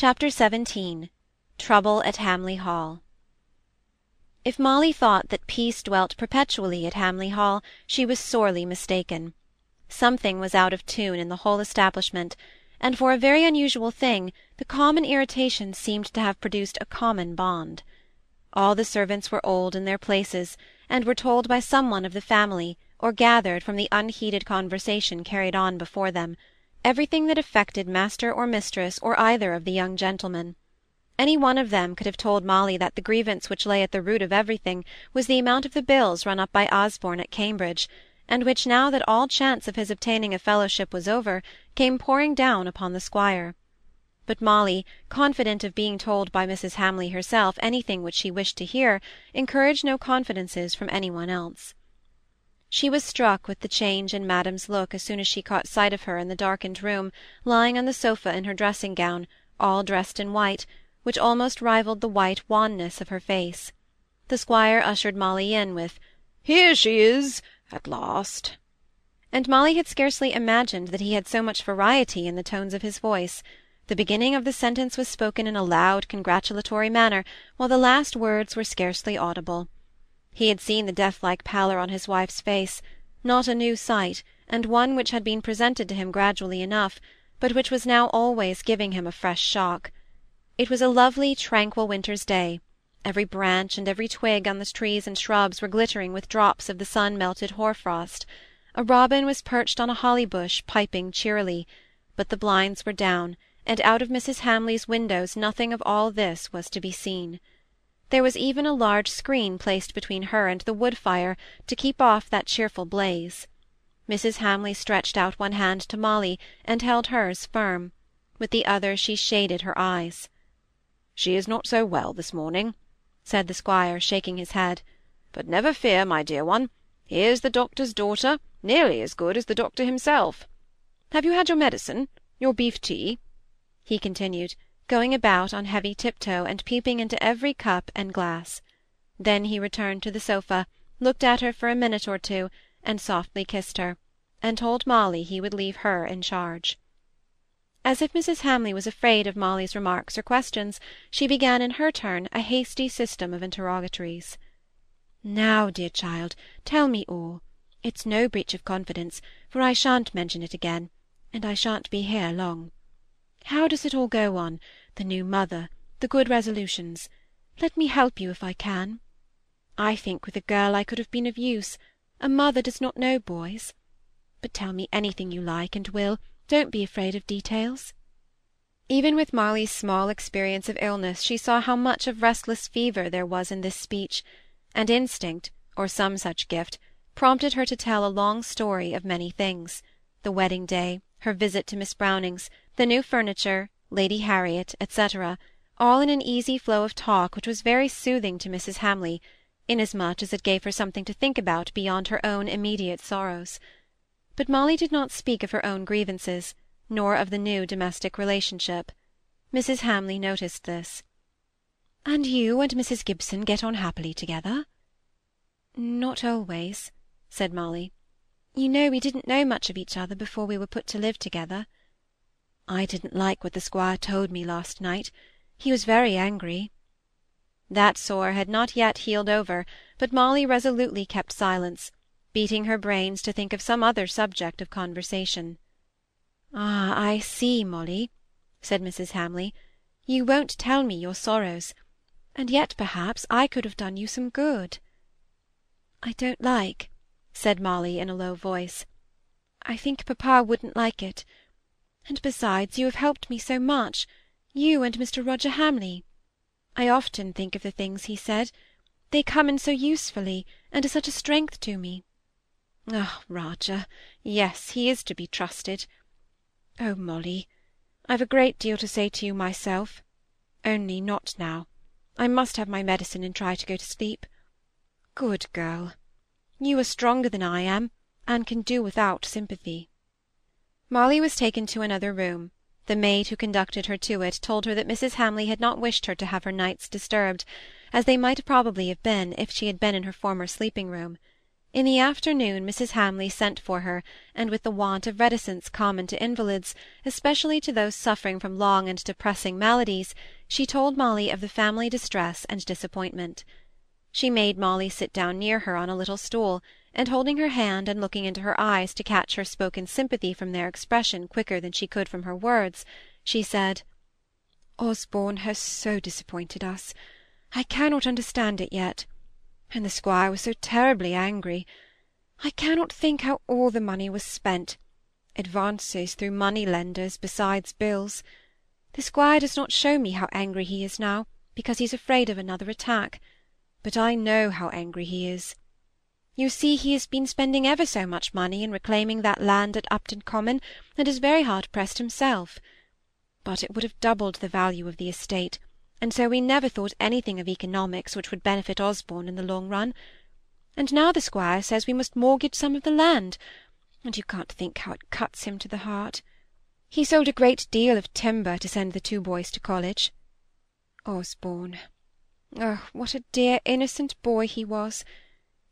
Chapter XVII Trouble at Hamley Hall If Molly thought that peace dwelt perpetually at Hamley Hall, she was sorely mistaken. Something was out of tune in the whole establishment, and for a very unusual thing, the common irritation seemed to have produced a common bond. All the servants were old in their places, and were told by some one of the family, or gathered from the unheeded conversation carried on before them, everything that affected master or mistress or either of the young gentlemen. Any one of them could have told Molly that the grievance which lay at the root of everything was the amount of the bills run up by Osborne at Cambridge, and which, now that all chance of his obtaining a fellowship was over, came pouring down upon the squire. But Molly, confident of being told by Mrs. Hamley herself anything which she wished to hear, encouraged no confidences from any one else. She was struck with the change in Madame's look as soon as she caught sight of her in the darkened room, lying on the sofa in her dressing gown, all dressed in white, which almost rivalled the white wanness of her face. The squire ushered Molly in with "Here she is at last!" and Molly had scarcely imagined that he had so much variety in the tones of his voice. The beginning of the sentence was spoken in a loud congratulatory manner, while the last words were scarcely audible. He had seen the death-like pallor on his wife's face, not a new sight, and one which had been presented to him gradually enough, but which was now always giving him a fresh shock. It was a lovely, tranquil winter's day. Every branch and every twig on the trees and shrubs were glittering with drops of the sun-melted hoar-frost. A robin was perched on a holly-bush, piping cheerily, but the blinds were down, and out of Mrs. Hamley's windows nothing of all this was to be seen. There was even a large screen placed between her and the wood-fire to keep off that cheerful blaze. Mrs. Hamley stretched out one hand to Molly, and held hers firm; with the other she shaded her eyes. "She is not so well this morning," said the squire, shaking his head. "But never fear, my dear one. Here's the doctor's daughter, nearly as good as the doctor himself. Have you had your medicine, your beef tea?" he continued going about on heavy tiptoe and peeping into every cup and glass. Then he returned to the sofa, looked at her for a minute or two, and softly kissed her, and told Molly he would leave her in charge. As if Mrs. Hamley was afraid of Molly's remarks or questions, she began in her turn a hasty system of interrogatories. "Now, dear child, tell me all. It's no breach of confidence, for I shan't mention it again, and I shan't be here long. How does it all go on, the new mother, the good resolutions? Let me help you if I can. I think with a girl I could have been of use; a mother does not know boys. But tell me anything you like, and will, don't be afraid of details." Even with Molly's small experience of illness she saw how much of restless fever there was in this speech, and instinct, or some such gift, prompted her to tell a long story of many things the wedding day, her visit to Miss Brownings, the new furniture, Lady Harriet, etc., all in an easy flow of talk which was very soothing to Mrs. Hamley, inasmuch as it gave her something to think about beyond her own immediate sorrows. But Molly did not speak of her own grievances, nor of the new domestic relationship. Mrs. Hamley noticed this. "And you and Mrs. Gibson get on happily together?" "Not always," said Molly. "You know we didn't know much of each other before we were put to live together. I didn't like what the squire told me last night. He was very angry." That sore had not yet healed over, but Molly resolutely kept silence, beating her brains to think of some other subject of conversation. "Ah, I see, Molly," said Mrs. Hamley. "You won't tell me your sorrows, and yet perhaps I could have done you some good." "I don't like," said Molly in a low voice. "I think papa wouldn't like it. And besides, you have helped me so much, you and Mr. Roger Hamley. I often think of the things he said; they come in so usefully, and are such a strength to me. Ah, Roger! Yes, he is to be trusted. Oh, Molly, I've a great deal to say to you myself, only not now. I must have my medicine and try to go to sleep. Good girl! You are stronger than I am, and can do without sympathy. Molly was taken to another room. The maid who conducted her to it told her that Mrs. Hamley had not wished her to have her nights disturbed, as they might probably have been if she had been in her former sleeping-room. In the afternoon Mrs. Hamley sent for her, and with the want of reticence common to invalids, especially to those suffering from long and depressing maladies, she told Molly of the family distress and disappointment. She made Molly sit down near her on a little stool, and holding her hand and looking into her eyes to catch her spoken sympathy from their expression quicker than she could from her words, she said, "Osborne has so disappointed us. I cannot understand it yet and the squire was so terribly angry. I cannot think how all the money was spent, advances through money-lenders, besides bills. The squire does not show me how angry he is now, because he's afraid of another attack, but I know how angry he is. You see he has been spending ever so much money in reclaiming that land at Upton Common, and is very hard pressed himself. But it would have doubled the value of the estate, and so we never thought anything of economics which would benefit Osborne in the long run. And now the squire says we must mortgage some of the land, and you can't think how it cuts him to the heart. He sold a great deal of timber to send the two boys to college. Osborne! Oh, what a dear innocent boy he was!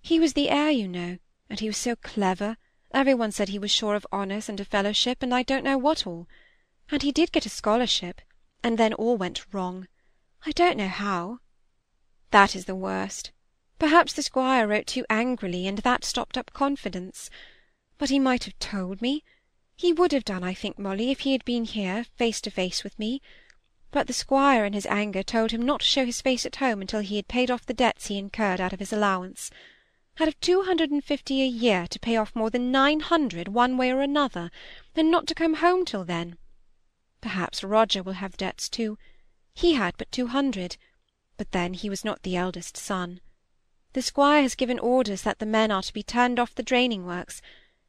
He was the heir, you know, and he was so clever. Every one said he was sure of honours and a fellowship, and I don't know what all. And he did get a scholarship, and then all went wrong. I don't know how. That is the worst. Perhaps the squire wrote too angrily, and that stopped up confidence. But he might have told me. He would have done, I think, Molly, if he had been here, face to face with me. But the squire in his anger told him not to show his face at home until he had paid off the debts he incurred out of his allowance. Out of two hundred and fifty a year to pay off more than nine hundred one way or another, and not to come home till then. Perhaps Roger will have debts too. He had but two hundred, but then he was not the eldest son. The squire has given orders that the men are to be turned off the draining works,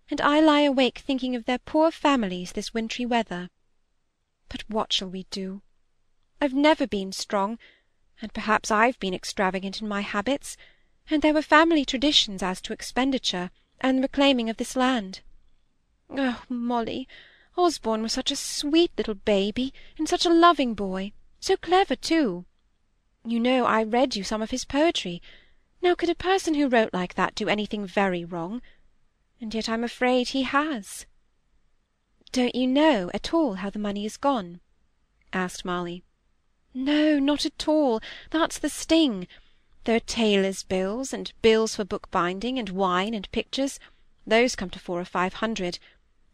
and I lie awake thinking of their poor families this wintry weather. But what shall we do? I've never been strong, and perhaps I've been extravagant in my habits, and there were family traditions as to expenditure and the reclaiming of this land. Oh, Molly, Osborne was such a sweet little baby, and such a loving boy! So clever, too. You know I read you some of his poetry. Now could a person who wrote like that do anything very wrong? And yet I'm afraid he has. Don't you know at all how the money is gone? asked Molly. No, not at all. That's the sting. There are tailors' bills, and bills for book-binding, and wine, and pictures. Those come to four or five hundred.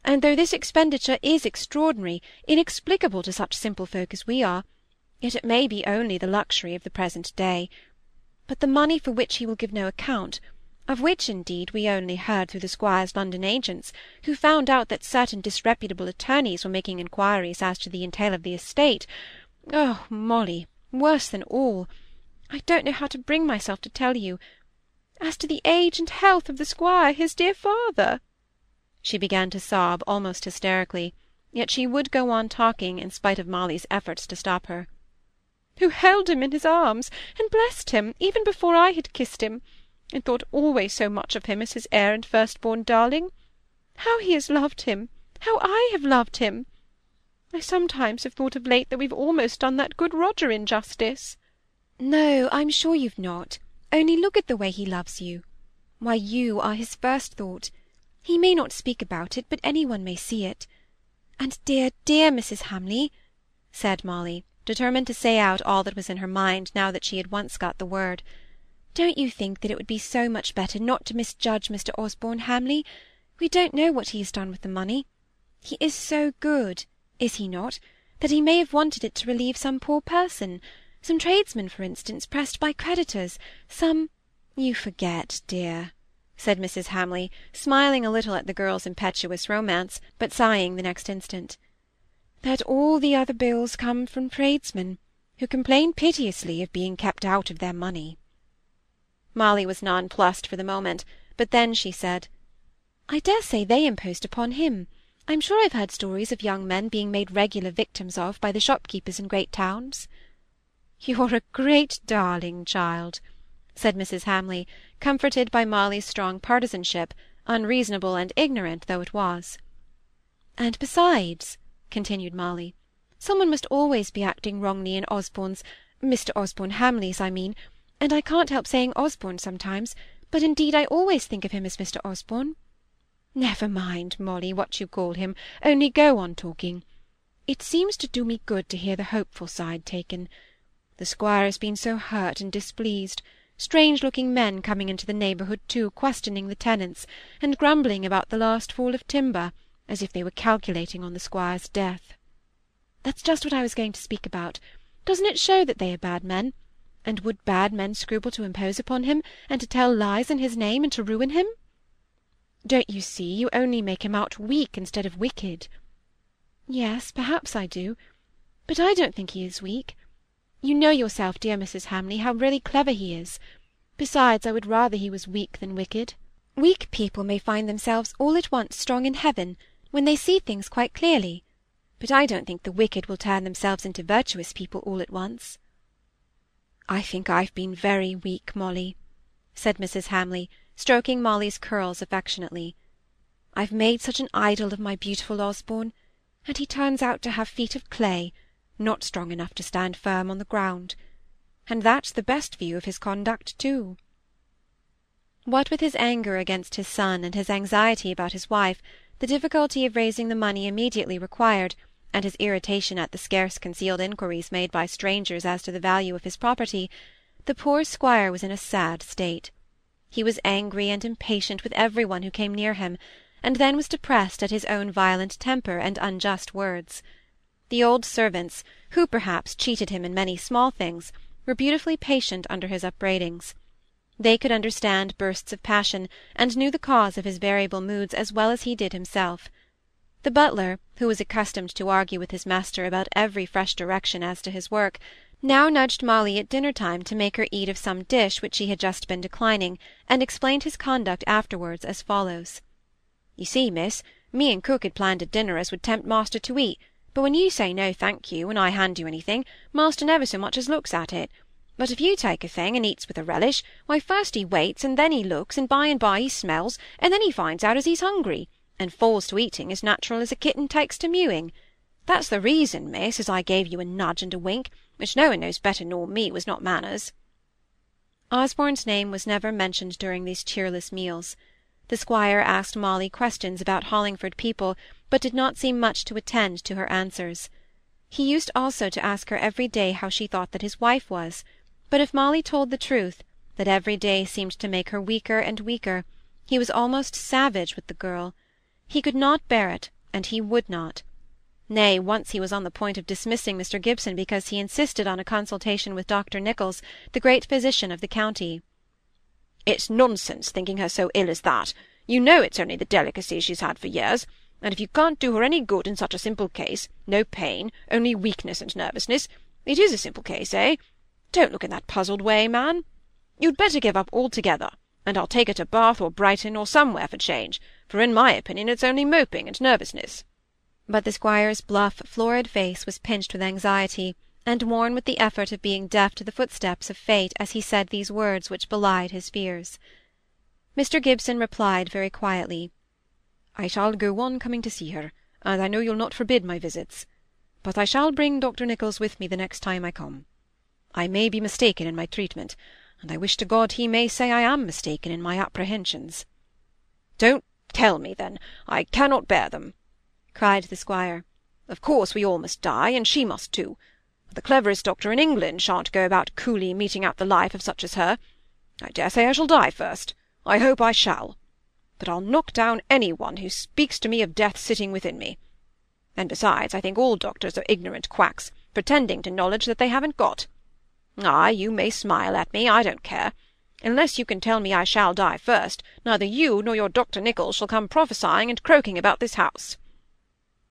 And though this expenditure is extraordinary, inexplicable to such simple folk as we are, yet it may be only the luxury of the present day. But the money for which he will give no account, of which, indeed, we only heard through the squire's London agents, who found out that certain disreputable attorneys were making inquiries as to the entail of the estate. Oh, Molly, worse than all! I don't know how to bring myself to tell you. As to the age and health of the squire, his dear father. She began to sob almost hysterically, yet she would go on talking in spite of Molly's efforts to stop her who held him in his arms, and blessed him, even before I had kissed him, and thought always so much of him as his heir and first-born darling. How he has loved him! How I have loved him! I sometimes have thought of late that we've almost done that good Roger injustice. No, I'm sure you've not. Only look at the way he loves you. Why, you are his first thought. He may not speak about it, but any one may see it. And dear, dear Mrs. Hamley, said Molly, determined to say out all that was in her mind now that she had once got the word. Don't you think that it would be so much better not to misjudge Mr. Osborne Hamley? We don't know what he has done with the money. He is so good, is he not, that he may have wanted it to relieve some poor person, some tradesman, for instance, pressed by creditors, some— You forget, dear, said Mrs. Hamley, smiling a little at the girl's impetuous romance, but sighing the next instant that all the other bills come from tradesmen, who complain piteously of being kept out of their money. Molly was nonplussed for the moment, but then she said, I dare say they imposed upon him. I'm sure I've heard stories of young men being made regular victims of by the shopkeepers in great towns. You're a great darling, child, said Mrs. Hamley, comforted by Molly's strong partisanship, unreasonable and ignorant though it was. And besides, continued Molly. Some one must always be acting wrongly in Osborne's—Mr. Osborne Hamley's, I mean—and I can't help saying Osborne sometimes, but indeed I always think of him as Mr. Osborne. Never mind, Molly, what you call him, only go on talking. It seems to do me good to hear the hopeful side taken. The squire has been so hurt and displeased, strange-looking men coming into the neighbourhood too, questioning the tenants, and grumbling about the last fall of timber, as if they were calculating on the squire's death. That's just what I was going to speak about. Doesn't it show that they are bad men? And would bad men scruple to impose upon him, and to tell lies in his name, and to ruin him? Don't you see, you only make him out weak instead of wicked. Yes, perhaps I do. But I don't think he is weak. You know yourself, dear Mrs. Hamley, how really clever he is. Besides, I would rather he was weak than wicked. Weak people may find themselves all at once strong in heaven, when they see things quite clearly. But I don't think the wicked will turn themselves into virtuous people all at once. I think I've been very weak, Molly, said Mrs. Hamley, stroking Molly's curls affectionately. I've made such an idol of my beautiful Osborne, and he turns out to have feet of clay, not strong enough to stand firm on the ground. And that's the best view of his conduct, too. What with his anger against his son and his anxiety about his wife, the difficulty of raising the money immediately required, and his irritation at the scarce concealed inquiries made by strangers as to the value of his property, the poor squire was in a sad state. He was angry and impatient with every one who came near him, and then was depressed at his own violent temper and unjust words. The old servants, who perhaps cheated him in many small things, were beautifully patient under his upbraidings. They could understand bursts of passion, and knew the cause of his variable moods as well as he did himself. The butler, who was accustomed to argue with his master about every fresh direction as to his work, now nudged Molly at dinner-time to make her eat of some dish which she had just been declining, and explained his conduct afterwards as follows. "You see, miss, me and cook had planned a dinner as would tempt master to eat, but when you say no thank you, when I hand you anything, master never so much as looks at it. But if you take a thing and eats with a relish, why first he waits, and then he looks, and by and by he smells, and then he finds out as he's hungry and falls to eating as natural as a kitten takes to mewing. That's the reason, miss, as I gave you a nudge and a wink, which no one knows better nor me was not manners. Osborne's name was never mentioned during these cheerless meals. The squire asked Molly questions about Hollingford people, but did not seem much to attend to her answers. He used also to ask her every day how she thought that his wife was, but if Molly told the truth, that every day seemed to make her weaker and weaker, he was almost savage with the girl. He could not bear it, and he would not. Nay, once he was on the point of dismissing Mr. Gibson because he insisted on a consultation with Dr. Nicholls, the great physician of the county. It's nonsense thinking her so ill as that. You know it's only the delicacy she's had for years, and if you can't do her any good in such a simple case, no pain, only weakness and nervousness, it is a simple case, eh? Don't look in that puzzled way, man. You'd better give up altogether and I'll take her to Bath or Brighton or somewhere for change, for in my opinion it's only moping and nervousness. But the squire's bluff, florid face was pinched with anxiety, and worn with the effort of being deaf to the footsteps of fate as he said these words which belied his fears. Mr. Gibson replied very quietly, I shall go on coming to see her, and I know you'll not forbid my visits. But I shall bring Dr. Nicholls with me the next time I come. I may be mistaken in my treatment, and I wish to God he may say I am mistaken in my apprehensions. Don't tell me, then. I cannot bear them, cried the squire. Of course we all must die, and she must too. The cleverest doctor in England shan't go about coolly meting out the life of such as her. I dare say I shall die first. I hope I shall. But I'll knock down any one who speaks to me of death sitting within me. And besides, I think all doctors are ignorant quacks, pretending to knowledge that they haven't got. Ay, you may smile at me, I don't care. Unless you can tell me I shall die first, neither you nor your Dr. Nicholls shall come prophesying and croaking about this house.